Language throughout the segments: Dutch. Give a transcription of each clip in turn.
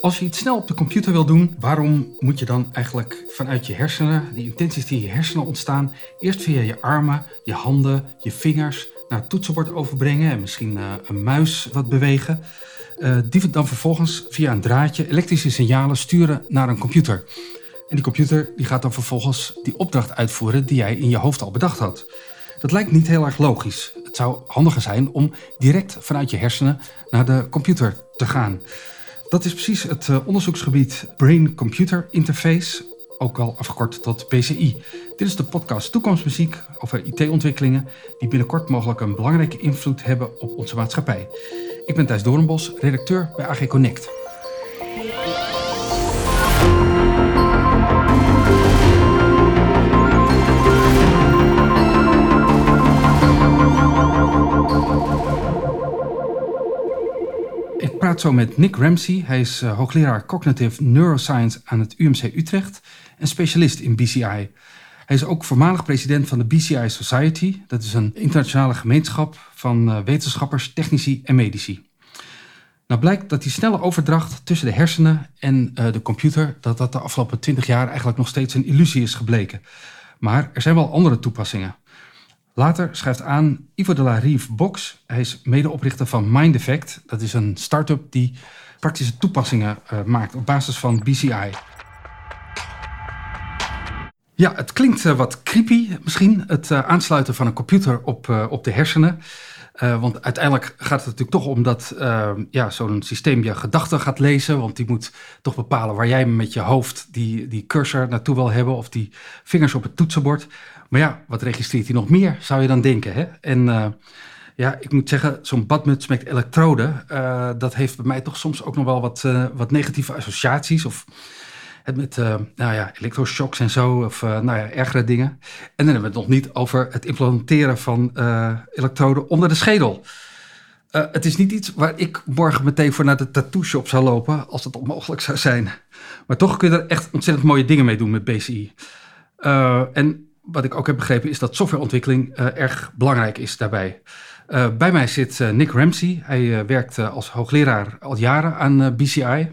Als je iets snel op de computer wil doen, waarom moet je dan eigenlijk vanuit je hersenen, die intenties die in je hersenen ontstaan, eerst via je armen, je handen, je vingers naar het toetsenbord overbrengen en misschien uh, een muis wat bewegen? Uh, die dan vervolgens via een draadje elektrische signalen sturen naar een computer. En die computer die gaat dan vervolgens die opdracht uitvoeren die jij in je hoofd al bedacht had. Dat lijkt niet heel erg logisch. Het zou handiger zijn om direct vanuit je hersenen naar de computer te gaan. Dat is precies het uh, onderzoeksgebied Brain-Computer Interface, ook al afgekort tot BCI. Dit is de podcast Toekomstmuziek over IT-ontwikkelingen die binnenkort mogelijk een belangrijke invloed hebben op onze maatschappij. Ik ben Thijs Doornbos, redacteur bij AG Connect. Praat zo met Nick Ramsey. Hij is uh, hoogleraar Cognitive Neuroscience aan het UMC Utrecht en specialist in BCI. Hij is ook voormalig president van de BCI Society. Dat is een internationale gemeenschap van uh, wetenschappers, technici en medici. Nou blijkt dat die snelle overdracht tussen de hersenen en uh, de computer... dat dat de afgelopen 20 jaar eigenlijk nog steeds een illusie is gebleken. Maar er zijn wel andere toepassingen. Later schrijft aan Ivo de la Rive Box. Hij is medeoprichter van Mind Effect. Dat is een start-up die praktische toepassingen uh, maakt op basis van BCI. Ja, het klinkt uh, wat creepy misschien, het uh, aansluiten van een computer op, op de hersenen. want uiteindelijk gaat het natuurlijk toch om dat ja, zo'n systeem je gedachten gaat lezen. Want die moet toch bepalen waar jij met je hoofd die, die cursor naartoe wil hebben. Of die vingers op het toetsenbord. Maar ja, wat registreert hij nog meer, zou je dan denken. Hè? En uh, ja, ik moet zeggen, zo'n badmuts met elektroden, uh, dat heeft bij mij toch soms ook nog wel wat, uh, wat negatieve associaties. Of het met nou ja, elektroshocks en zo, of nou ja, ergere dingen. En dan hebben we het nog niet over het implanteren van elektroden onder de schedel. het is niet iets waar ik morgen meteen voor naar de tattoo shop zou lopen, als dat onmogelijk zou zijn. Maar toch kun je er echt ontzettend mooie dingen mee doen met BCI. en wat ik ook heb begrepen is dat softwareontwikkeling uh, erg belangrijk is daarbij. Uh, bij mij zit uh, Nick Ramsey. Hij werkt als hoogleraar al jaren aan BCI.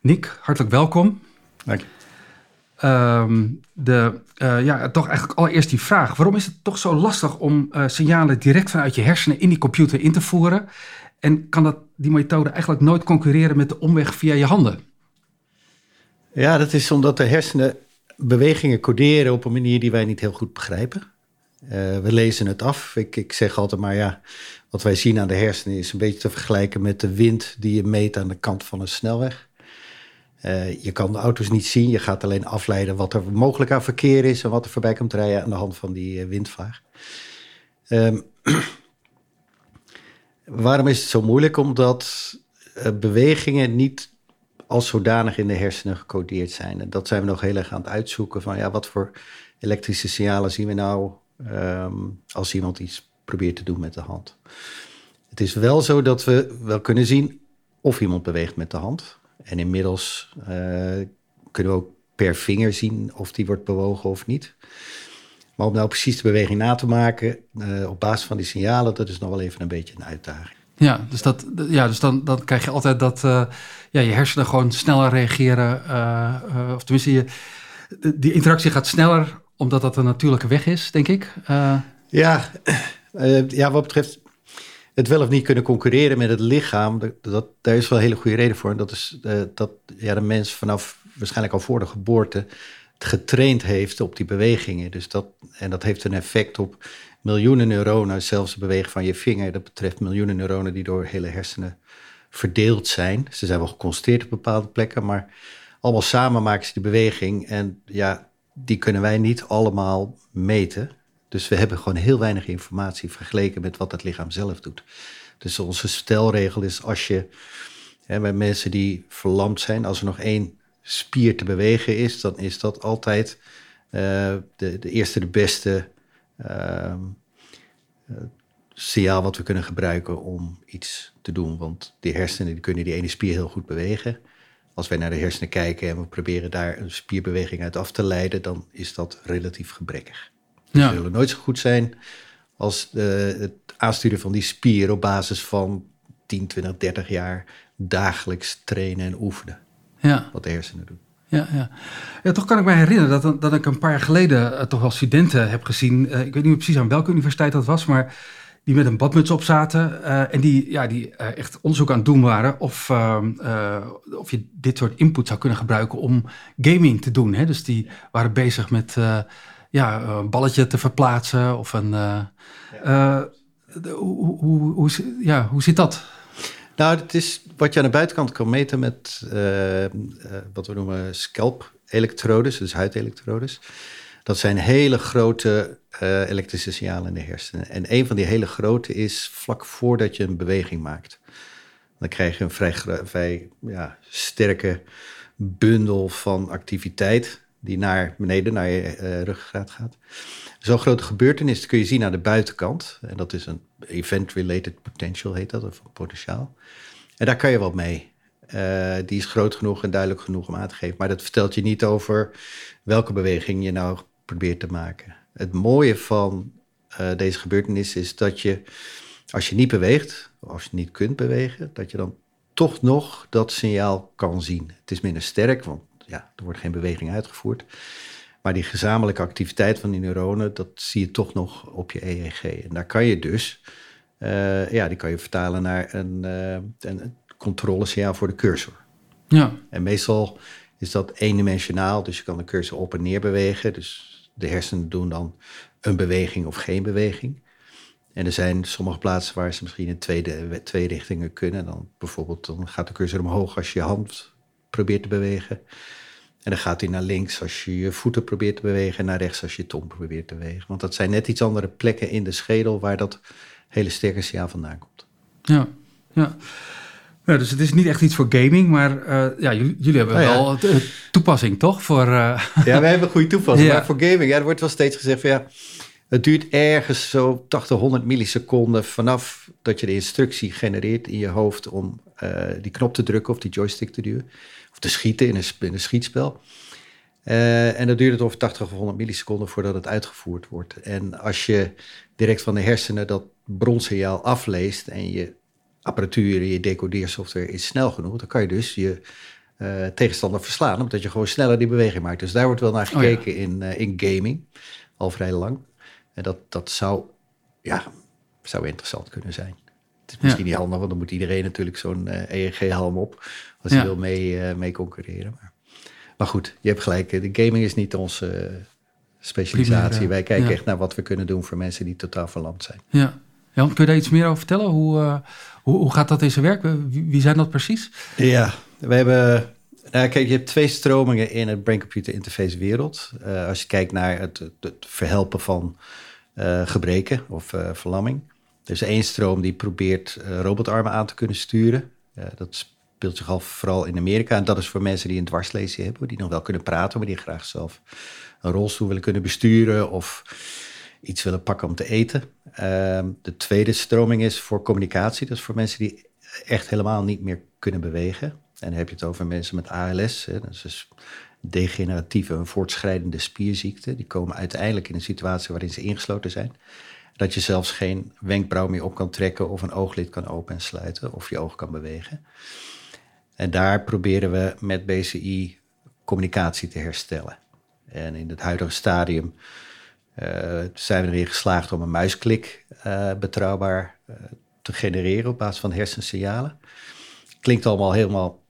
Nick, hartelijk welkom. Dank je. Ehm, de, ja, toch eigenlijk allereerst die vraag. Waarom is het toch zo lastig om signalen direct vanuit je hersenen in die computer in te voeren? En kan dat, die methode eigenlijk nooit concurreren met de omweg via je handen? Ja, dat is omdat de hersenen bewegingen coderen op een manier die wij niet heel goed begrijpen. Uh, we lezen het af. Ik, ik zeg altijd maar ja, wat wij zien aan de hersenen is een beetje te vergelijken met de wind die je meet aan de kant van een snelweg. Uh, je kan de auto's niet zien, je gaat alleen afleiden wat er mogelijk aan verkeer is en wat er voorbij komt rijden aan de hand van die uh, windvlaag. Um, waarom is het zo moeilijk? Omdat bewegingen niet als zodanig in de hersenen gecodeerd zijn. En dat zijn we nog heel erg aan het uitzoeken van ja, wat voor elektrische signalen zien we nou um, als iemand iets probeert te doen met de hand. Het is wel zo dat we wel kunnen zien of iemand beweegt met de hand. En inmiddels uh, kunnen we ook per vinger zien of die wordt bewogen of niet. Maar om nou precies de beweging na te maken uh, op basis van die signalen, dat is nog wel even een beetje een uitdaging. Ja, dus, dat, ja, dus dan, dan krijg je altijd dat uh, ja, je hersenen gewoon sneller reageren. Uh, uh, of tenminste, je, die interactie gaat sneller omdat dat een natuurlijke weg is, denk ik. Ja, ja, wat betreft het wel of niet kunnen concurreren met het lichaam, dat, dat, daar is wel een hele goede reden voor. En dat is dat ja, de mens vanaf waarschijnlijk al voor de geboorte getraind heeft op die bewegingen. Dus dat, en dat heeft een effect op miljoenen neuronen, zelfs het bewegen van je vinger. Dat betreft miljoenen neuronen die door hele hersenen verdeeld zijn. Ze zijn wel geconstateerd op bepaalde plekken, maar allemaal samen maken ze die beweging. En ja, die kunnen wij niet allemaal meten. Dus we hebben gewoon heel weinig informatie vergeleken met wat het lichaam zelf doet. Dus onze stelregel is als je hè, bij mensen die verlamd zijn, als er nog één spier te bewegen is, dan is dat altijd uh, de, de eerste, de beste uh, signaal wat we kunnen gebruiken om iets te doen. Want die hersenen die kunnen die ene spier heel goed bewegen. Als wij naar de hersenen kijken en we proberen daar een spierbeweging uit af te leiden, dan is dat relatief gebrekkig. Ja. Ze zullen nooit zo goed zijn als de, het aansturen van die spier op basis van 10, 20, 30 jaar dagelijks trainen en oefenen. ja. wat de hersenen doen. Ja, ja. ja, toch kan ik me herinneren dat, dat ik een paar jaar geleden uh, toch wel studenten heb gezien. Uh, ik weet niet precies aan welke universiteit dat was, maar die met een badmuts op zaten uh, en die, ja, die echt onderzoek aan het doen waren of, ehm, of je dit soort input zou kunnen gebruiken om gaming te doen. Hè? Dus die waren bezig met ja, een balletje te verplaatsen of een. Ja. hoe, hoe, hoe, ja, hoe zit dat? Nou, het is wat je aan de buitenkant kan meten met uh, uh, wat we noemen scalp-elektrodes, dus huidelektrodes. Dat zijn hele grote uh, elektrische signalen in de hersenen. En een van die hele grote is vlak voordat je een beweging maakt. Dan krijg je een vrij, vrij ja, sterke bundel van activiteit die naar beneden, naar je ruggengraat gaat. Zo'n grote gebeurtenis kun je zien aan de buitenkant. En dat is een event-related potential, heet dat, of potentiaal. En daar kan je wat mee. Uh, die is groot genoeg en duidelijk genoeg om aan te geven. Maar dat vertelt je niet over welke beweging je nou probeert te maken. Het mooie van uh, deze gebeurtenis is dat je, als je niet beweegt, of als je niet kunt bewegen, dat je dan toch nog dat signaal kan zien. Het is minder sterk, want ja, er wordt geen beweging uitgevoerd. Maar die gezamenlijke activiteit van die neuronen, dat zie je toch nog op je EEG. En daar kan je dus, uh, ja, die kan je vertalen naar een, uh, een controlesignaal voor de cursor. Ja. En meestal is dat eendimensionaal, dus je kan de cursor op en neer bewegen. Dus de hersenen doen dan een beweging of geen beweging. En er zijn sommige plaatsen waar ze misschien in twee, twee richtingen kunnen. Dan bijvoorbeeld dan gaat de cursor omhoog als je je hand probeert te bewegen. En dan gaat hij naar links als je je voeten probeert te bewegen en naar rechts als je je tong probeert te bewegen. Want dat zijn net iets andere plekken in de schedel waar dat hele sterke signaal vandaan komt. Ja, ja. ja dus het is niet echt iets voor gaming, maar uh, ja, jullie, jullie hebben oh, wel ja. toepassing, toch? Voor, uh... Ja, wij hebben een goede toepassing. Maar voor gaming, ja, er wordt wel steeds gezegd van ja, het duurt ergens zo 80, 100 milliseconden vanaf dat je de instructie genereert in je hoofd om uh, die knop te drukken of die joystick te duwen te schieten in een, in een schietspel. Uh, en dan duurt het over 80 of 100 milliseconden voordat het uitgevoerd wordt. En als je direct van de hersenen dat bronsignaal afleest en je apparatuur, je decodeersoftware is snel genoeg, dan kan je dus je uh, tegenstander verslaan, omdat je gewoon sneller die beweging maakt. Dus daar wordt wel naar gekeken oh ja. in, uh, in gaming, al vrij lang. En dat, dat zou, ja, zou interessant kunnen zijn. Het is misschien niet handig, want dan moet iedereen natuurlijk zo'n EEG-helm op als hij wil mee, mee concurreren. Maar, maar, goed, je hebt gelijk, de gaming is niet onze specialisatie. Primaire, Wij kijken echt naar wat we kunnen doen voor mensen die totaal verlamd zijn. Ja, Jan, kun je daar iets meer over vertellen? Hoe, uh, hoe, hoe, gaat dat in zijn werk? Wie, wie, zijn dat precies? Ja, we hebben... Nou, kijk, je hebt twee stromingen in het brain-computer interface wereld. Uh, als je kijkt naar het, het, het verhelpen van uh, gebreken of verlamming. Er is één stroom die probeert robotarmen aan te kunnen sturen. dat speelt zich al vooral in Amerika. En dat is voor mensen die een dwarslesie hebben, die nog wel kunnen praten, maar die graag zelf een rolstoel willen kunnen besturen of iets willen pakken om te eten. Uh, de tweede stroming is voor communicatie. Dat is voor mensen die echt helemaal niet meer kunnen bewegen. En dan heb je het over mensen met ALS. Hè, dat is dus degeneratieve, een voortschrijdende spierziekte. Die komen uiteindelijk in een situatie waarin ze ingesloten zijn. Dat je zelfs geen wenkbrauw meer op kan trekken of een ooglid kan open en sluiten of je oog kan bewegen. En daar proberen we met BCI communicatie te herstellen. En in het huidige stadium uh, zijn we erin geslaagd om een muisklik uh, betrouwbaar uh, te genereren op basis van hersensignalen. Klinkt allemaal helemaal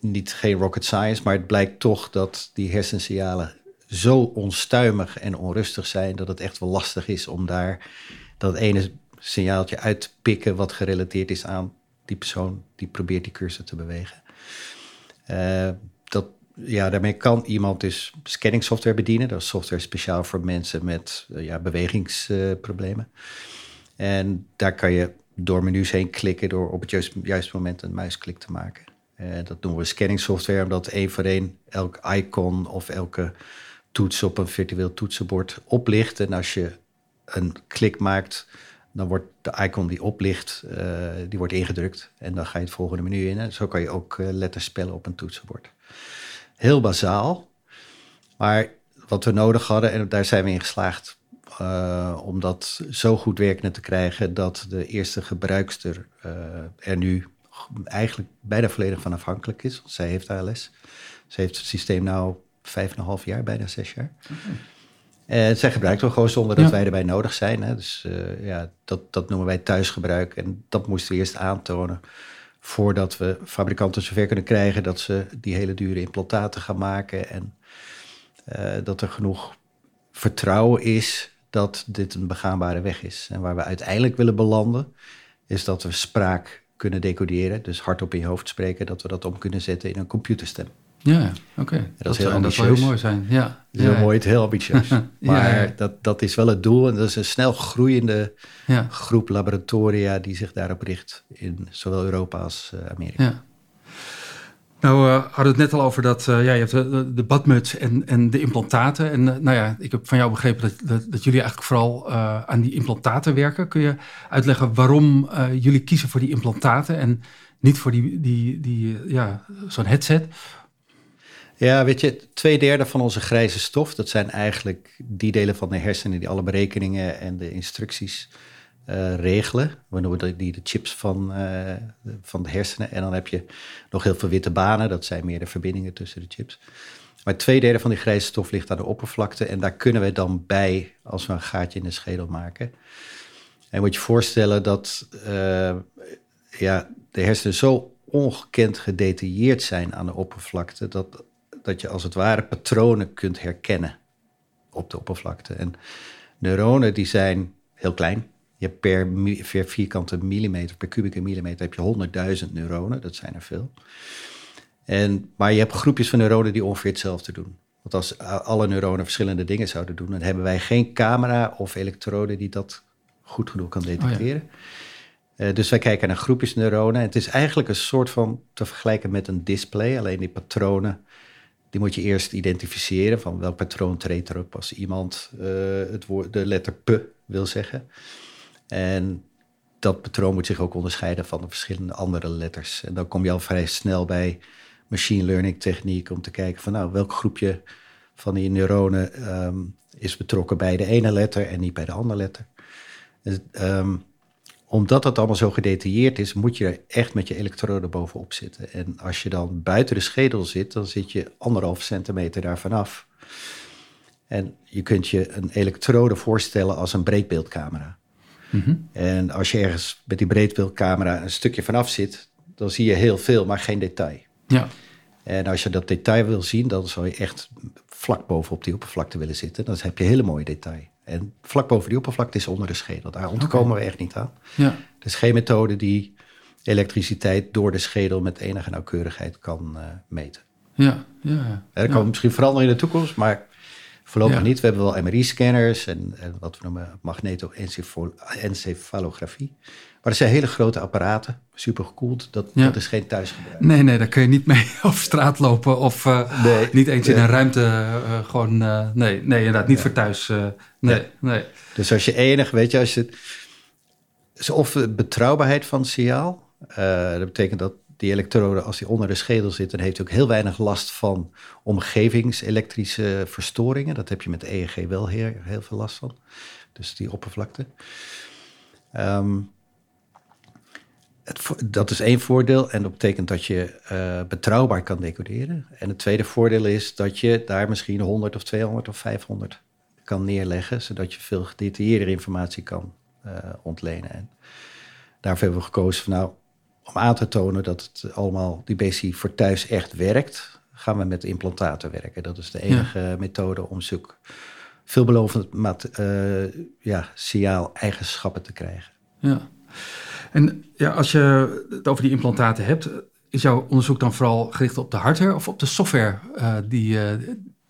niet geen rocket science, maar het blijkt toch dat die hersensignalen zo onstuimig en onrustig zijn dat het echt wel lastig is om daar dat ene signaaltje uit te pikken wat gerelateerd is aan die persoon die probeert die cursor te bewegen. dat ja, daarmee kan iemand dus scanningsoftware bedienen. Dat is software speciaal voor mensen met uh, ja, bewegingsproblemen. En daar kan je door menus heen klikken door op het juiste, juiste moment een muisklik te maken. Uh, dat noemen we scanningsoftware, omdat één voor één elk icon of elke toets op een virtueel toetsenbord oplicht. En als je een klik maakt, dan wordt de icon die oplicht, uh, die wordt ingedrukt. En dan ga je het volgende menu in. En zo kan je ook letters spellen op een toetsenbord heel bazaal. Maar wat we nodig hadden, en daar zijn we in geslaagd uh, om dat zo goed werkende te krijgen dat de eerste gebruikster er nu eigenlijk bijna volledig van afhankelijk is. Zij heeft ALS. Ze heeft het systeem nou vijf en een half jaar, bijna zes jaar. En zij gebruikt hem gewoon zonder dat Ja. wij erbij nodig zijn. Hè. Dus eh, ja, dat, dat noemen wij thuisgebruik. En dat moesten we eerst aantonen voordat we fabrikanten zover kunnen krijgen dat ze die hele dure implantaten gaan maken. En eh, dat er genoeg vertrouwen is dat dit een begaanbare weg is. En waar we uiteindelijk willen belanden, is dat we spraak kunnen decoderen. Dus hardop in je hoofd spreken, dat we dat om kunnen zetten in een computerstem. Ja, oké. Dat is heel zou- dat zou heel mooi zijn. Ja, Dat is heel mooi, het heel ambitieus. Maar. Dat, dat is wel het doel. En dat is een snel groeiende groep laboratoria die zich daarop richt in zowel Europa als eh, Amerika. ja. Nou, eh hadden we het net al over dat eh, ja, je hebt de, de, badmuts en, en de implantaten. En nou ja, ik heb van jou begrepen dat, dat, dat jullie eigenlijk vooral aan die implantaten werken. Kun je uitleggen waarom jullie kiezen voor die implantaten en niet voor die, die, die ja, zo'n headset? Ja, weet je, twee derde van onze grijze stof, dat zijn eigenlijk die delen van de hersenen die alle berekeningen en de instructies eh, regelen. We noemen die de chips van, eh, van de hersenen. En dan heb je nog heel veel witte banen, dat zijn meer de verbindingen tussen de chips. Maar twee derde van die grijze stof ligt aan de oppervlakte en daar kunnen we dan bij als we een gaatje in de schedel maken. En moet je voorstellen dat eh, ja, de hersenen zo ongekend gedetailleerd zijn aan de oppervlakte, dat, dat je als het ware patronen kunt herkennen op de oppervlakte. En neuronen die zijn heel klein. Je hebt per, vierkante millimeter, per kubieke millimeter heb je 100.000 neuronen. Dat zijn er veel. En, maar je hebt groepjes van neuronen die ongeveer hetzelfde doen. Want als alle neuronen verschillende dingen zouden doen, dan hebben wij geen camera of elektrode die dat goed genoeg kan detecteren. Eh, dus wij kijken naar groepjes neuronen. Het is eigenlijk een soort van te vergelijken met een display. Alleen die patronen, die moet je eerst identificeren. Van welk patroon treedt erop als iemand eh, het woord, de letter P wil zeggen. En dat patroon moet zich ook onderscheiden van de verschillende andere letters. En dan kom je al vrij snel bij machine learning techniek om te kijken van nou, welk groepje van die neuronen ehm, is betrokken bij de ene letter en niet bij de andere letter. Dus, ehm, omdat dat allemaal zo gedetailleerd is, moet je er echt met je elektrode bovenop zitten. En als je dan buiten de schedel zit, dan zit je anderhalf centimeter daarvan af. En je kunt je een elektrode voorstellen als een breedbeeldcamera. Mhm. En als je ergens met die breedbeeldcamera een stukje vanaf zit, dan zie je heel veel, maar geen detail. Ja, En als je dat detail wil zien, dan zal je echt vlak bovenop die oppervlakte willen zitten. Dan heb je hele mooie detail. En vlak boven die oppervlakte is onder de schedel. Daar ontkomen we echt niet aan. ja, Er is geen methode die elektriciteit door de schedel met enige nauwkeurigheid kan eh, meten. ja, ja. Ja, dat kan misschien veranderen in de toekomst, maar voorlopig Ja. niet. We hebben wel MRI-scanners en, en wat we noemen magnetoencefalografie. Maar dat zijn hele grote apparaten, super gekoeld. Dat, Ja. dat is geen thuisgebruik. Nee, nee, daar kun je niet mee over straat lopen of eh, Nee. niet eens in Nee. een ruimte eh, gewoon... eh, nee, nee, inderdaad, niet voor thuis. eh, nee, nee. Dus als je enig, weet je, als je... of de betrouwbaarheid van het signaal. dat betekent dat die elektrode, als die onder de schedel zit, dan heeft hij ook heel weinig last van omgevingselektrische verstoringen. Dat heb je met EEG wel heel, heel veel last van. Dus die oppervlakte. Ehm, dat is één voordeel en dat betekent dat je eh, betrouwbaar kan decoderen. En het tweede voordeel is dat je daar misschien 100 of 200 of 500 kan neerleggen, zodat je veel gedetailleerde informatie kan eh, ontlenen. En daarvoor hebben we gekozen van nou, om aan te tonen dat het allemaal, die BC voor thuis echt werkt, gaan we met implantaten werken. Dat is de enige methode om zulke veelbelovend eh, ja, signaal-eigenschappen te krijgen. Ja. En ja, als je het over die implantaten hebt, is jouw onderzoek dan vooral gericht op de hardware of op de software eh, die, eh,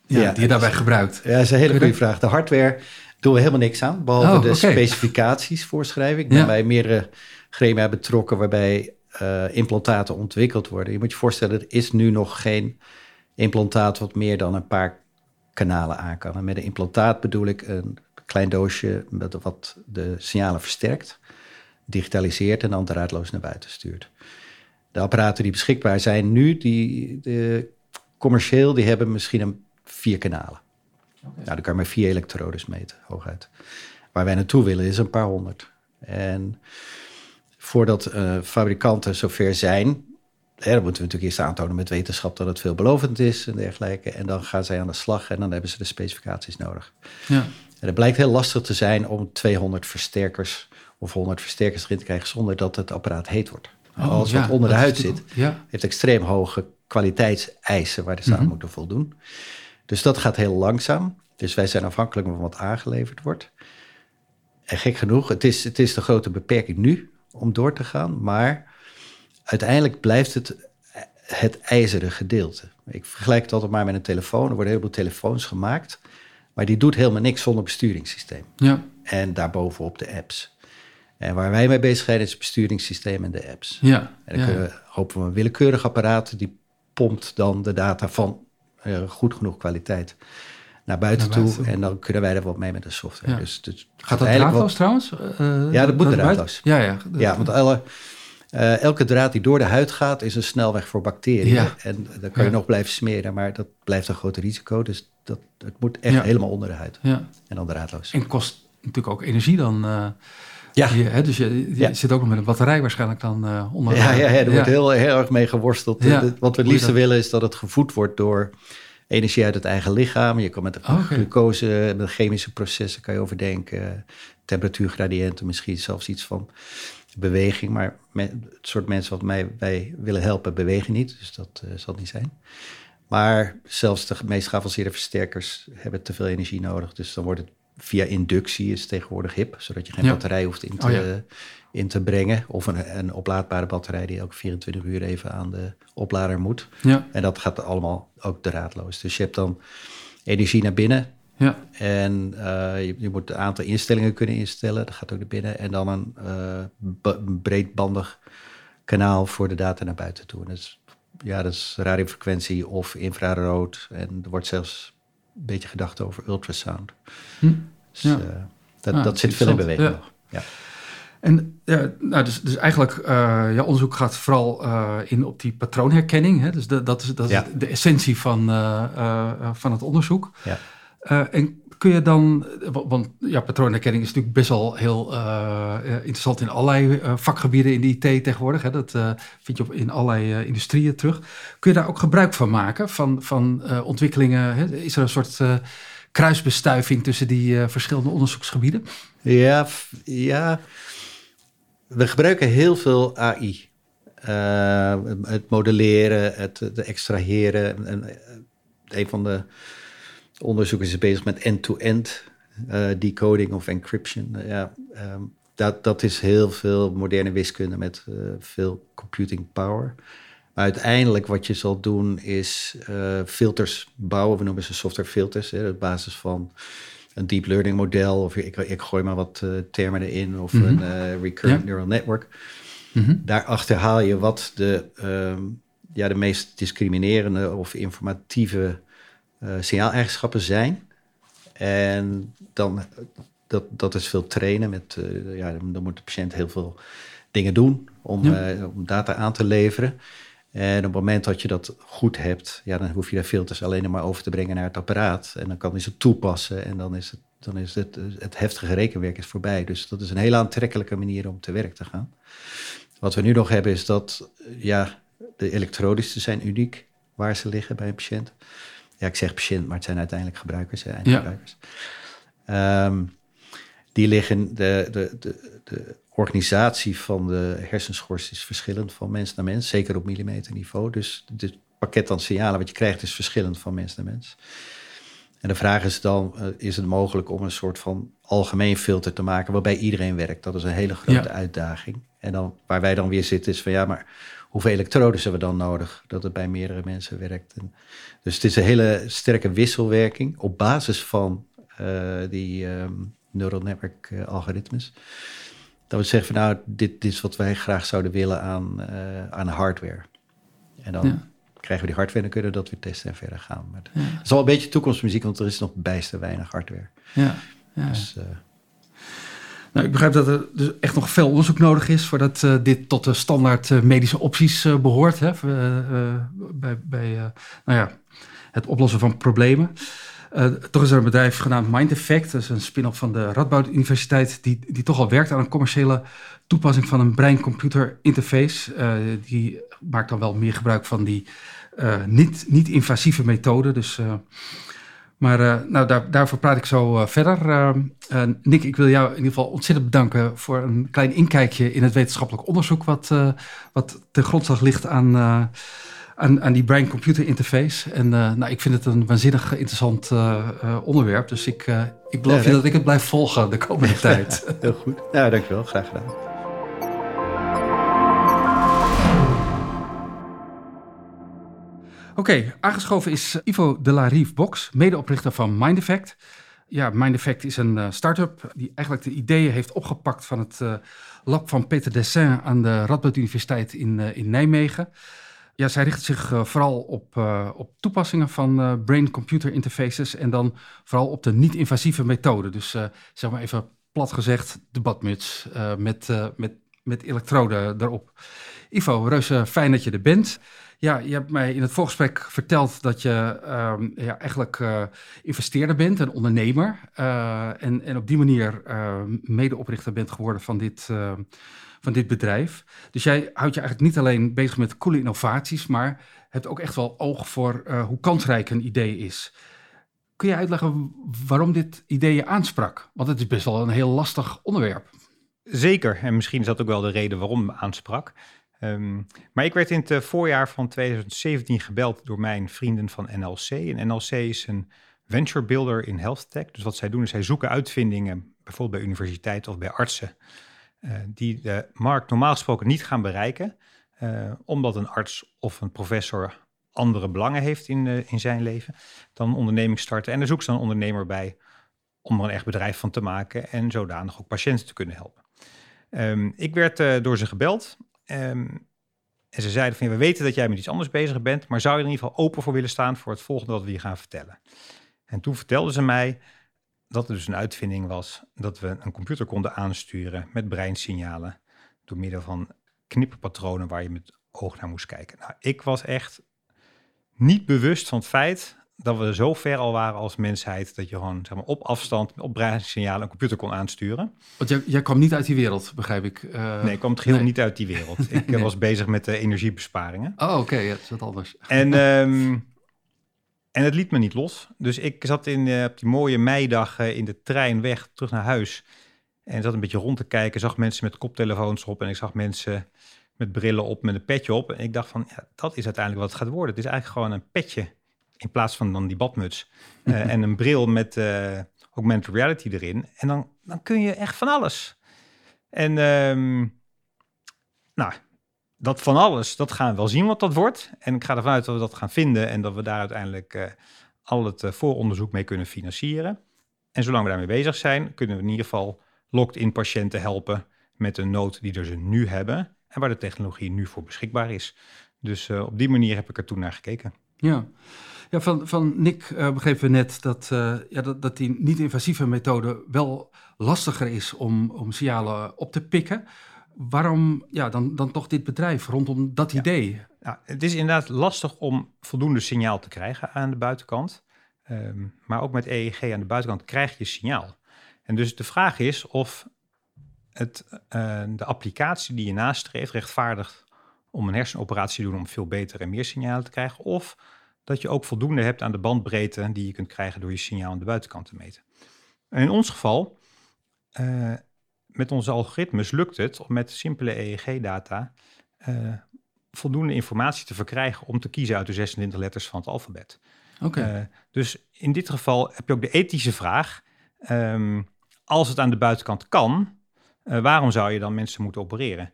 ja, Ja, die je daarbij gebruikt? Ja, dat is een hele goede vraag. De hardware doen we helemaal niks aan, behalve Oh, de specificaties voorschrijven. Ik ben Ja. bij meerdere gremia betrokken waarbij eh, implantaten ontwikkeld worden. Je moet je voorstellen, er is nu nog geen implantaat wat meer dan een paar kanalen aan kan. En met een implantaat bedoel ik een klein doosje met wat de signalen versterkt, digitaliseert en dan draadloos naar buiten stuurt. De apparaten die beschikbaar zijn nu, die, de, commercieel, die hebben misschien een vier kanalen. Nou, dan kan je maar vier elektrodes meten, hooguit. Waar wij naartoe willen is een paar honderd. En voordat uh, fabrikanten zover zijn, hè, dan moeten we natuurlijk eerst aantonen met wetenschap dat het veelbelovend is en dergelijke. En dan gaan zij aan de slag en dan hebben ze de specificaties nodig. Ja. En het blijkt heel lastig te zijn om 200 versterkers of 100 versterkers erin te krijgen zonder dat het apparaat heet wordt. Oh, Alles wat onder de huid zit, ja. heeft extreem hoge kwaliteitseisen waar de zaal mm moeten voldoen. Dus dat gaat heel langzaam. Dus wij zijn afhankelijk van wat aangeleverd wordt. En gek genoeg, het is, het is de grote beperking nu om door te gaan, maar uiteindelijk blijft het het ijzeren gedeelte. Ik vergelijk het altijd maar met een telefoon. Er worden een heleboel telefoons gemaakt, maar die doet helemaal niks zonder besturingssysteem. Ja. En daarbovenop de apps. En waar wij mee bezig zijn is het besturingssysteem en de apps. Ja. En dan kunnen we, hopen we een willekeurig apparaat die pompt dan de data van uh, goed genoeg kwaliteit naar buiten, toe. En dan kunnen wij er wat mee met de software. Dus, dus Gaat dat draadloos wat... trouwens? Uh, ja, dat moet draadloos. Ja, ja. ja, want alle, uh, elke draad die door de huid gaat is een snelweg voor bacteriën. Ja. En dan kan je nog blijven smeren, maar dat blijft een groot risico. Dus dat, het moet echt helemaal onder de huid. Ja. En dan draadloos. En kost natuurlijk ook energie dan... Ja. Je, hè, dus je, je zit ook nog met een batterij waarschijnlijk dan uh, onder. Ja, ja, ja, er wordt heel, heel erg mee geworsteld. Wat we het liefst willen is dat het gevoed wordt door energie uit het eigen lichaam. Je kan met de glucose, met de chemische processen kan je overdenken. Temperatuurgradiënten, misschien zelfs iets van beweging. Maar met het soort mensen wat mij, wij willen helpen, bewegen niet. Dus dat uh, zal niet zijn. Maar zelfs de meest geavanceerde versterkers hebben te veel energie nodig. Dus dan wordt het via inductie is tegenwoordig hip, zodat je geen batterij hoeft in te, oh in te brengen. Of een, een oplaadbare batterij die elke 24 uur even aan de oplader moet. Ja. En dat gaat allemaal ook draadloos. Dus je hebt dan energie naar binnen. Ja. En uh, je, je, moet een aantal instellingen kunnen instellen. Dat gaat ook naar binnen. En dan een uh, breedbandig kanaal voor de data naar buiten toe. En dat is, ja, dat is radiofrequentie of infrarood. En er wordt zelfs een beetje gedacht over ultrasound. Hm. Dus, ja. Uh, dat, ah, dat zit veel in beweging nog. Ja. En ja, nou, dus, dus eigenlijk, uh, ja, onderzoek gaat vooral uh, in op die patroonherkenning. Hè? Dus de, dat is, dat is de essentie van, uh, van het onderzoek. Ja. en kun je dan, want ja, patroonherkenning is natuurlijk best wel heel interessant in allerlei vakgebieden in de IT tegenwoordig. Hè? Dat vind je op, in allerlei industrieën terug. Kun je daar ook gebruik van maken, van, van ontwikkelingen? Hè? Is er een soort kruisbestuiving tussen die verschillende onderzoeksgebieden? Ja, ja we gebruiken heel veel AI. Uh, het modelleren, het, extraheren. En, eh, een van de onderzoekers is bezig met end-to-end uh, decoding of encryption. ja, um, dat, dat is heel veel moderne wiskunde met veel computing power. Uiteindelijk wat je zal doen is filters bouwen. We noemen ze software filters. Hè, op basis van een deep learning model, of ik, ik gooi maar wat uh, termen erin, of mhm. een uh, recurrent neural network. Mm Daarachter haal je wat de, um, ja, de meest discriminerende of informatieve uh, signaaleigenschappen zijn. En dan, dat, dat is veel trainen. Met, ja, dan moet de patiënt heel veel dingen doen om, om data aan te leveren. En op het moment dat je dat goed hebt, ja, dan hoef je daar filters alleen maar over te brengen naar het apparaat. En dan kan je ze toepassen en dan is het, dan is het, het heftige rekenwerk is voorbij. Dus dat is een hele aantrekkelijke manier om te werk te gaan. Wat we nu nog hebben is dat ja, de elektrodes zijn uniek waar ze liggen bij een patiënt. Ja, ik zeg patiënt, maar het zijn uiteindelijk gebruikers, eindgebruikers. Ja. Um, die liggen, de, de, de, de organisatie van de hersenschors is verschillend van mens naar mens, zeker op millimeterniveau. Dus het pakket aan signalen wat je krijgt is verschillend van mens naar mens. En de vraag is dan, uh, is het mogelijk om een soort van algemeen filter te maken waarbij iedereen werkt? Dat is een hele grote uitdaging. En dan, waar wij dan weer zitten is van ja, maar hoeveel elektroden hebben we dan nodig dat het bij meerdere mensen werkt? En dus het is een hele sterke wisselwerking op basis van uh, die um, neural network uh, algoritmes dat we zeggen van nou, dit, dit, is wat wij graag zouden willen aan, uh, aan hardware. En dan krijgen we die hardware en dan kunnen we dat weer testen en verder gaan. Maar ja. Het is al een beetje toekomstmuziek, want er is nog bijster weinig hardware. Ja, ja. Dus, uh, nou, ik begrijp dat er dus echt nog veel onderzoek nodig is voordat uh, dit tot de standaard medische opties behoort. Hè, bij bij nou ja, het oplossen van problemen. Toch is er een bedrijf genaamd Mind Effect, dat is een spin-off van de Radboud Universiteit, die, die toch al werkt aan een commerciële toepassing van een brein-computer interface. die maakt dan wel meer gebruik van die niet-invasieve niet methode. Dus maar uh, nou, daar, daarvoor praat ik zo uh, verder. Uh, Nick, ik wil jou in ieder geval ontzettend bedanken voor een klein inkijkje in het wetenschappelijk onderzoek wat, wat ten grondslag ligt aan, aan, aan die brain-computer interface. En nou, ik vind het een waanzinnig interessant onderwerp. Dus ik, ik beloof je dat ik het blijf volgen de komende tijd. Heel goed. Ja, dankjewel. Graag gedaan. Oké, aangeschoven is Ivo de la Rive Box, medeoprichter van Mind Effect. Ja, Mind Effect is een start-up die eigenlijk de ideeën heeft opgepakt van het lab van Peter Dessin aan de Radboud Universiteit in, in Nijmegen. Ja, zij richt zich vooral op, op toepassingen van brain-computer interfaces en dan vooral op de niet-invasieve methode. Dus zeg maar even plat gezegd, de badmuts met, met, met elektroden erop. Ivo, reuze fijn dat je er bent. Ja, je hebt mij in het voorgesprek verteld dat je um, ja, eigenlijk uh, investeerder bent, een ondernemer. Uh, en, en op die manier uh, medeoprichter bent geworden van dit, van dit bedrijf. Dus jij houdt je eigenlijk niet alleen bezig met coole innovaties, maar hebt ook echt wel oog voor hoe kansrijk een idee is. Kun je uitleggen waarom dit idee je aansprak? Want het is best wel een heel lastig onderwerp. Zeker, en misschien is dat ook wel de reden waarom aansprak. Um, maar ik werd in het eh, voorjaar van 2017 gebeld door mijn vrienden van NLC. En NLC is een venture builder in health tech. Dus wat zij doen is zij zoeken uitvindingen, bijvoorbeeld bij universiteiten of bij artsen, uh, die de markt normaal gesproken niet gaan bereiken, uh, omdat een arts of een professor andere belangen heeft in, in zijn leven dan onderneming starten. En daar zoeken ze een ondernemer bij om er een echt bedrijf van te maken en zodanig ook patiënten te kunnen helpen. Um, ik werd door ze gebeld Ehm, en ze zeiden van, ja, we weten dat jij met iets anders bezig bent, maar zou je er in ieder geval open voor willen staan voor het volgende wat we je gaan vertellen? En toen vertelden ze mij dat er dus een uitvinding was dat we een computer konden aansturen met breinsignalen door middel van knipperpatronen waar je met oog naar moest kijken. Nou, ik was echt niet bewust van het feit dat we zo ver al waren als mensheid dat je gewoon zeg maar, op afstand, op breinsignalen een computer kon aansturen. Want jij, jij kwam niet uit die wereld, begrijp ik. Uh, nee, ik kwam het geheel niet uit die wereld. Ik eh, was bezig met de energiebesparingen. Oh, oké, okay, ja, dat is wat anders. En, um, en het liet me niet los. Dus ik zat in, uh, op die mooie meidag uh, in de trein weg terug naar huis. En zat een beetje rond te kijken, zag mensen met koptelefoons op en ik zag mensen met brillen op, met een petje op. En ik dacht van, ja, dat is uiteindelijk wat het gaat worden. Het is eigenlijk gewoon een petje in plaats van dan die badmuts uh, en een bril met uh, augmented reality erin. En dan, dan kun je echt van alles. En um, nou, dat van alles, dat gaan we wel zien wat dat wordt. En ik ga ervan uit dat we dat gaan vinden en dat we daar uiteindelijk uh, al het vooronderzoek mee kunnen financieren. En zolang we daarmee bezig zijn, kunnen we in ieder geval locked-in patiënten helpen met een nood die ze nu hebben en waar de technologie nu voor beschikbaar is. Dus op die manier heb ik er toen naar gekeken. Ja. Ja, van, van Nick uh, begrepen we net dat, uh, ja, dat, dat die niet-invasieve methode wel lastiger is om, om signalen op te pikken. Waarom ja, dan, dan toch dit bedrijf rondom dat idee? Ja, het is inderdaad lastig om voldoende signaal te krijgen aan de buitenkant. Um, maar ook met EEG aan de buitenkant krijg je signaal. En dus de vraag is of het, uh, de applicatie die je nastreeft rechtvaardigt om een hersenoperatie te doen om veel beter en meer signalen te krijgen. Of dat je ook voldoende hebt aan de bandbreedte die je kunt krijgen door je signaal aan de buitenkant te meten. En in ons geval, uh, met onze algoritmes lukt het om met simpele EEG-data uh, voldoende informatie te verkrijgen om te kiezen uit de 26 letters van het alfabet. Oké. Uh, dus in dit geval heb je ook de ethische vraag: um, als het aan de buitenkant kan, waarom zou je dan mensen moeten opereren?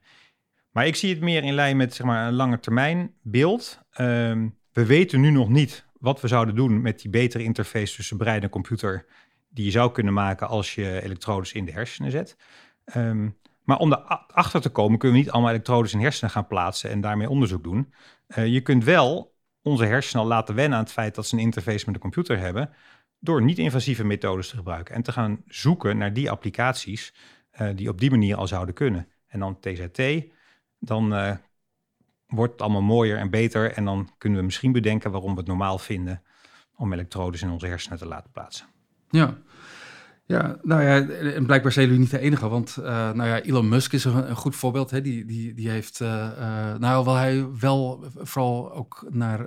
Maar ik zie het meer in lijn met zeg maar, een lange termijn beeld. Um, we weten nu nog niet wat we zouden doen met die betere interface tussen brein en computer die je zou kunnen maken als je elektrodes in de hersenen zet. Um, maar om erachter te komen kunnen we niet allemaal elektrodes in hersenen gaan plaatsen en daarmee onderzoek doen. Uh, je kunt wel onze hersenen al laten wennen aan het feit dat ze een interface met de computer hebben, door niet-invasieve methodes te gebruiken en te gaan zoeken naar die applicaties uh, die op die manier al zouden kunnen. En dan TZT, dan uh, wordt het allemaal mooier en beter. En dan kunnen we misschien bedenken waarom we het normaal vinden om elektrodes in onze hersenen te laten plaatsen. Ja. Ja, nou ja, en blijkbaar zijn jullie niet de enige, want uh, nou ja, Elon Musk is een, een goed voorbeeld. Hè? Die, die, die heeft, uh, uh, nou, wel hij wel vooral ook naar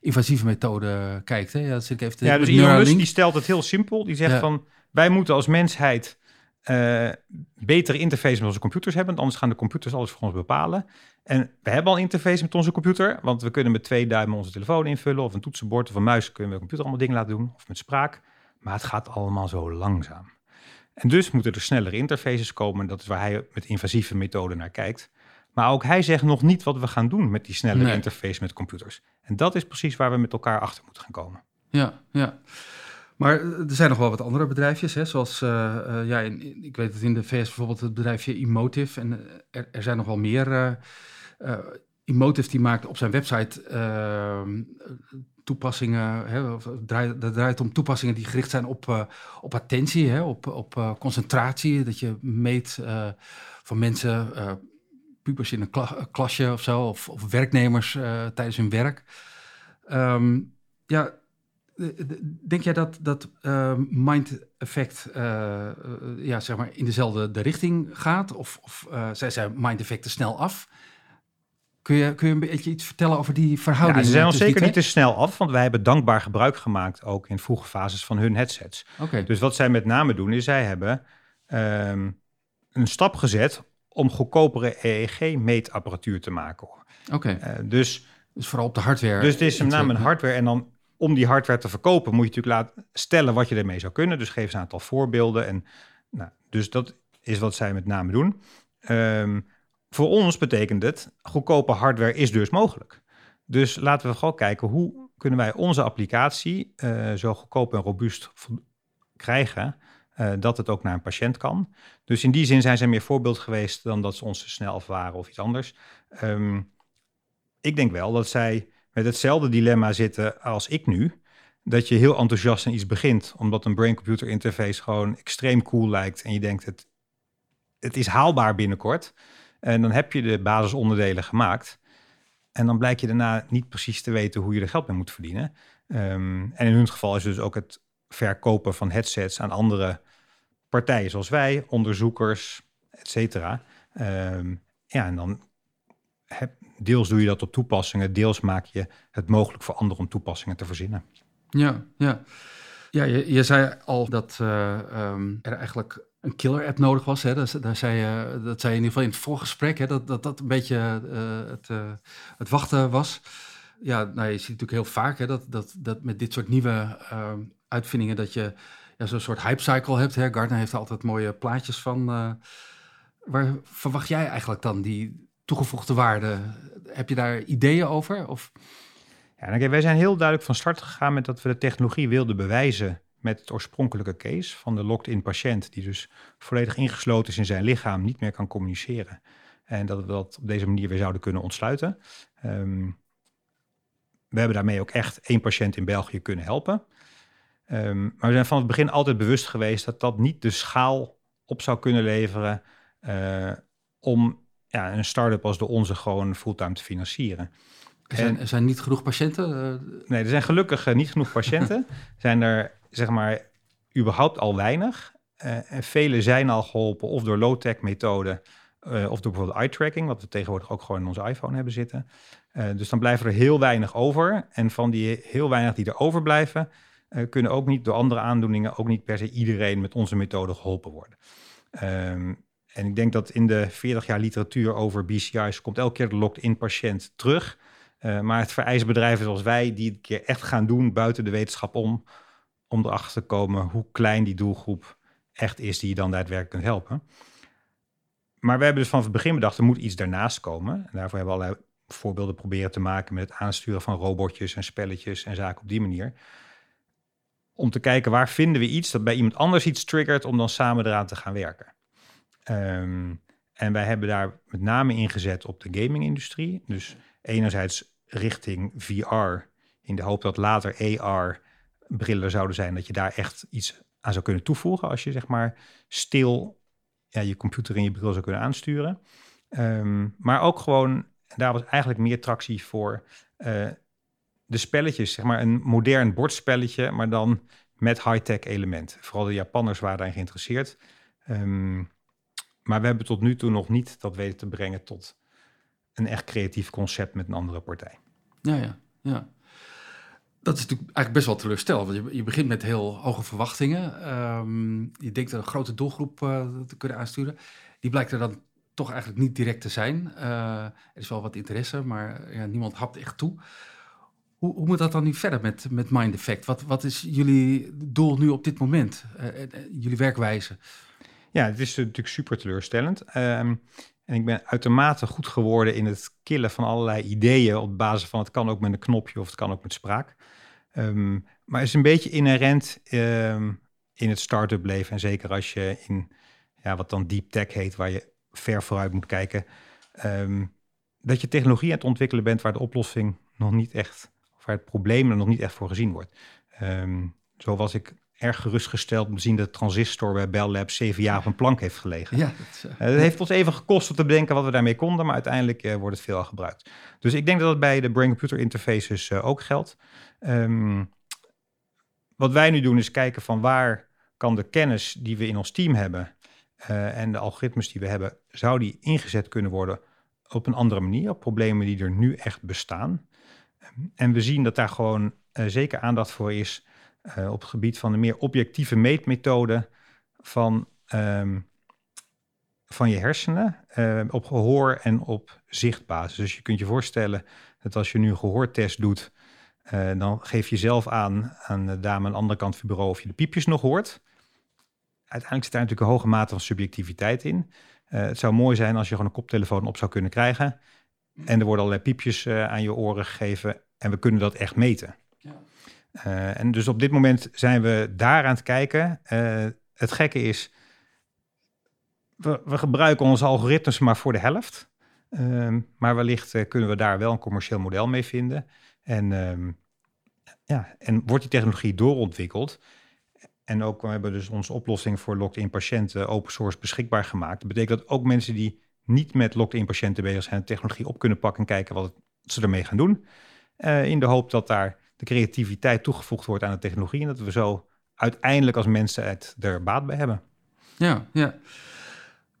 invasieve methoden kijkt. Hè? Ja, dus ik even ja dus Elon Musk die stelt het heel simpel. Die zegt van, wij moeten als mensheid betere interface met onze computers hebben, want anders gaan de computers alles voor ons bepalen. En we hebben al interface met onze computer, want we kunnen met twee duimen onze telefoon invullen, of een toetsenbord of een muis kunnen we de computer allemaal dingen laten doen, of met spraak. Maar het gaat allemaal zo langzaam. En dus moeten er snellere interfaces komen. Dat is waar hij met invasieve methoden naar kijkt. Maar ook hij zegt nog niet wat we gaan doen met die snellere interface met computers. En dat is precies waar we met elkaar achter moeten gaan komen. Ja, ja. Maar er zijn nog wel wat andere bedrijfjes, hè? zoals, uh, uh, ja, ik weet het in de VS bijvoorbeeld het bedrijfje Emotive. En er, er zijn nog wel meer. Uh, Emotive die maakt op zijn website ehm, toepassingen, hè, draait, dat draait om toepassingen die gericht zijn op, op attentie, hè, op, op concentratie. Dat je meet van mensen, pubers in een kla klasje of zo, of, of werknemers tijdens hun werk. Um, ja, denk jij dat dat mind effect ja, zeg maar in dezelfde de richting gaat? Of, of zij zijn mind effecten snel af? Kun je, kun je een beetje iets vertellen over die verhouding? Ja, ze zijn al zeker niet te snel af, want wij hebben dankbaar gebruik gemaakt ook in vroege fases van hun headsets. Okay. Dus wat zij met name doen, is zij hebben um, een stap gezet om goedkopere EEG-meetapparatuur te maken. Oké. Okay. Dus, dus vooral op de hardware. Dus het is met name een hardware en dan om die hardware te verkopen moet je natuurlijk laten stellen wat je ermee zou kunnen. Dus geef ze een aantal voorbeelden. En, nou, dus dat is wat zij met name doen. Um, voor ons betekent het, goedkope hardware is dus mogelijk. Dus laten we gewoon kijken, hoe kunnen wij onze applicatie uh, zo goedkoop en robuust krijgen, uh, dat het ook naar een patiënt kan. Dus in die zin zijn ze meer voorbeeld geweest dan dat ze ons snel af waren of iets anders. Um, ik denk wel dat zij met hetzelfde dilemma zitten als ik nu. Dat je heel enthousiast aan iets begint, omdat een brain-computer interface gewoon extreem cool lijkt. En je denkt, het, het is haalbaar binnenkort. En dan heb je de basisonderdelen gemaakt. En dan blijkt je daarna niet precies te weten hoe je er geld mee moet verdienen. Um, en in hun geval is dus ook het verkopen van headsets aan andere partijen zoals wij, onderzoekers, et cetera. Um, ja, en dan deels doe je dat op toepassingen, deels maak je het mogelijk voor anderen om toepassingen te verzinnen. Ja, ja. Ja, je, je zei al dat uh, um, er eigenlijk een killer app nodig was. Hè? Dat, daar zei, uh, dat zei je in ieder geval in het voorgesprek, hè? Dat, dat dat een beetje uh, het, uh, het wachten was. Ja, nou, je ziet natuurlijk heel vaak hè, dat, dat, dat met dit soort nieuwe uitvindingen dat je ja, zo'n soort hype cycle hebt. Hè? Gartner heeft er altijd mooie plaatjes van. waar verwacht jij eigenlijk dan die toegevoegde waarde? Heb je daar ideeën over? Of... Ja, nou, wij zijn heel duidelijk van start gegaan met dat we de technologie wilden bewijzen met het oorspronkelijke case van de locked-in patiënt, die dus volledig ingesloten is in zijn lichaam, niet meer kan communiceren. En dat we dat op deze manier weer zouden kunnen ontsluiten. Um, we hebben daarmee ook echt één patiënt in België kunnen helpen. Um, maar we zijn van het begin altijd bewust geweest dat dat niet de schaal op zou kunnen leveren uh, om ja, een start-up als de onze gewoon fulltime te financieren. Er zijn, er zijn niet genoeg patiënten? Uh... Nee, er zijn gelukkig uh, niet genoeg patiënten. zijn er zeg maar überhaupt al weinig. Uh, en vele zijn al geholpen of door low-tech methoden of door bijvoorbeeld eye-tracking, wat we tegenwoordig ook gewoon in onze iPhone hebben zitten. Dus dan blijven er heel weinig over. En van die heel weinig die er overblijven, kunnen ook niet door andere aandoeningen, ook niet per se iedereen met onze methode geholpen worden. Um, en ik denk dat in de 40 jaar literatuur over BCI's komt elke keer de locked-in patiënt terug. maar het vereist bedrijven zoals wij die het keer echt gaan doen buiten de wetenschap om, om erachter te komen hoe klein die doelgroep echt is die je dan daadwerkelijk kunt helpen. Maar we hebben dus vanaf het begin bedacht, er moet iets daarnaast komen. En daarvoor hebben we allerlei voorbeelden proberen te maken met het aansturen van robotjes en spelletjes en zaken op die manier. Om te kijken waar vinden we iets dat bij iemand anders iets triggert om dan samen eraan te gaan werken. Um, en wij hebben daar met name ingezet op de gaming-industrie. Dus enerzijds richting VR, in de hoop dat later AR brillen zouden zijn, dat je daar echt iets aan zou kunnen toevoegen als je zeg maar stil ja, je computer in je bril zou kunnen aansturen. Um, maar ook gewoon, daar was eigenlijk meer tractie voor uh, de spelletjes, zeg maar een modern bordspelletje, maar dan met high-tech elementen. Vooral de Japanners waren daarin geïnteresseerd. Ehm, maar we hebben tot nu toe nog niet dat weten te brengen tot een echt creatief concept met een andere partij. Ja, ja, ja. Dat is natuurlijk eigenlijk best wel teleurstellend. Want je, je begint met heel hoge verwachtingen. Ehm, je denkt een grote doelgroep uh, te kunnen aansturen. Die blijkt er dan toch eigenlijk niet direct te zijn. Uh, er is wel wat interesse, maar ja, niemand hapt echt toe. Hoe, hoe, moet dat dan nu verder met, met Mind Effect? Wat, wat is jullie doel nu op dit moment? Uh, jullie werkwijze? Ja, het is natuurlijk super teleurstellend. Um, en ik ben uitermate goed geworden in het killen van allerlei ideeën op basis van het kan ook met een knopje of het kan ook met spraak. Um, maar het is een beetje inherent um, in het start-up leven. En zeker als je in ja, wat dan deep tech heet, waar je ver vooruit moet kijken. Dat je technologie aan het ontwikkelen bent waar de oplossing nog niet echt, of waar het probleem er nog niet echt voor gezien wordt. zo was ik erg gerustgesteld om te zien dat de transistor bij Bell Labs zeven jaar op een plank heeft gelegen. Ja, dat, uh, het heeft ons even gekost om te bedenken wat we daarmee konden, maar uiteindelijk uh, wordt het veel gebruikt. Dus ik denk dat het bij de brain-computer interfaces uh, ook geldt. Um, wat wij nu doen is kijken van waar kan de kennis die we in ons team hebben en de algoritmes die we hebben, zou die ingezet kunnen worden op een andere manier, op problemen die er nu echt bestaan. Um, en we zien dat daar gewoon zeker aandacht voor is uh, op het gebied van de meer objectieve meetmethode van, um, van je hersenen uh, op gehoor en op zichtbasis. Dus je kunt je voorstellen dat als je nu een gehoortest doet, uh, dan geef je zelf aan aan de dame aan de andere kant van het bureau of je de piepjes nog hoort. Uiteindelijk zit daar natuurlijk een hoge mate van subjectiviteit in. het zou mooi zijn als je gewoon een koptelefoon op zou kunnen krijgen. En er worden allerlei piepjes aan je oren gegeven en we kunnen dat echt meten. Uh, en dus op dit moment zijn we daar aan het kijken. Uh, het gekke is, we, we, gebruiken onze algoritmes maar voor de helft. Uh, maar wellicht uh, kunnen we daar wel een commercieel model mee vinden. En, ehm, ja, en wordt die technologie doorontwikkeld. En ook we hebben dus onze oplossing voor locked-in patiënten open source beschikbaar gemaakt. Dat betekent dat ook mensen die niet met locked-in patiënten bezig zijn, de technologie op kunnen pakken en kijken wat, wat ze ermee gaan doen. in de hoop dat daar de creativiteit toegevoegd wordt aan de technologie. En dat we zo uiteindelijk als mensen het er baat bij hebben. Ja, ja.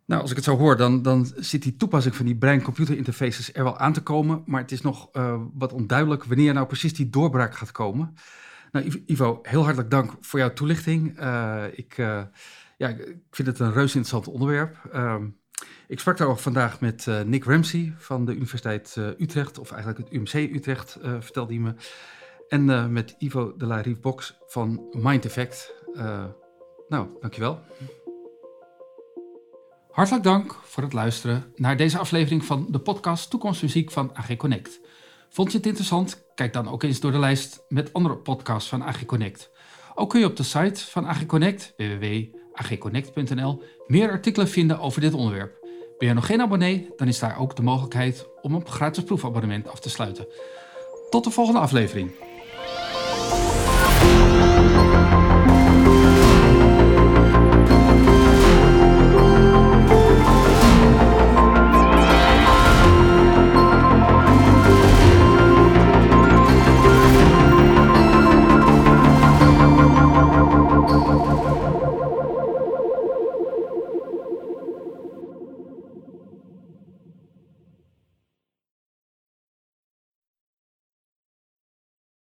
Nou, als ik het zo hoor, dan, dan zit die toepassing van die brein-computer interfaces er wel aan te komen. Maar het is nog uh, wat onduidelijk wanneer nou precies die doorbraak gaat komen. Nou, Ivo, heel hartelijk dank voor jouw toelichting. Uh, ik, uh, ja, ik vind het een reus interessant onderwerp. Ehm, ik sprak daar ook vandaag met Nick Ramsey van de Universiteit Utrecht, of eigenlijk het UMC Utrecht, vertelde hij me. En uh, met Ivo de la Box van Mind Effect. Uh, nou, dankjewel. Hartelijk dank voor het luisteren naar deze aflevering van de podcast Toekomstmuziek van AG Connect. Vond je het interessant? Kijk dan ook eens door de lijst met andere podcasts van AG Connect. Ook kun je op de site van AG Connect, www.agconnect.nl, meer artikelen vinden over dit onderwerp. Ben je nog geen abonnee? Dan is daar ook de mogelijkheid om een gratis proefabonnement af te sluiten. Tot de volgende aflevering.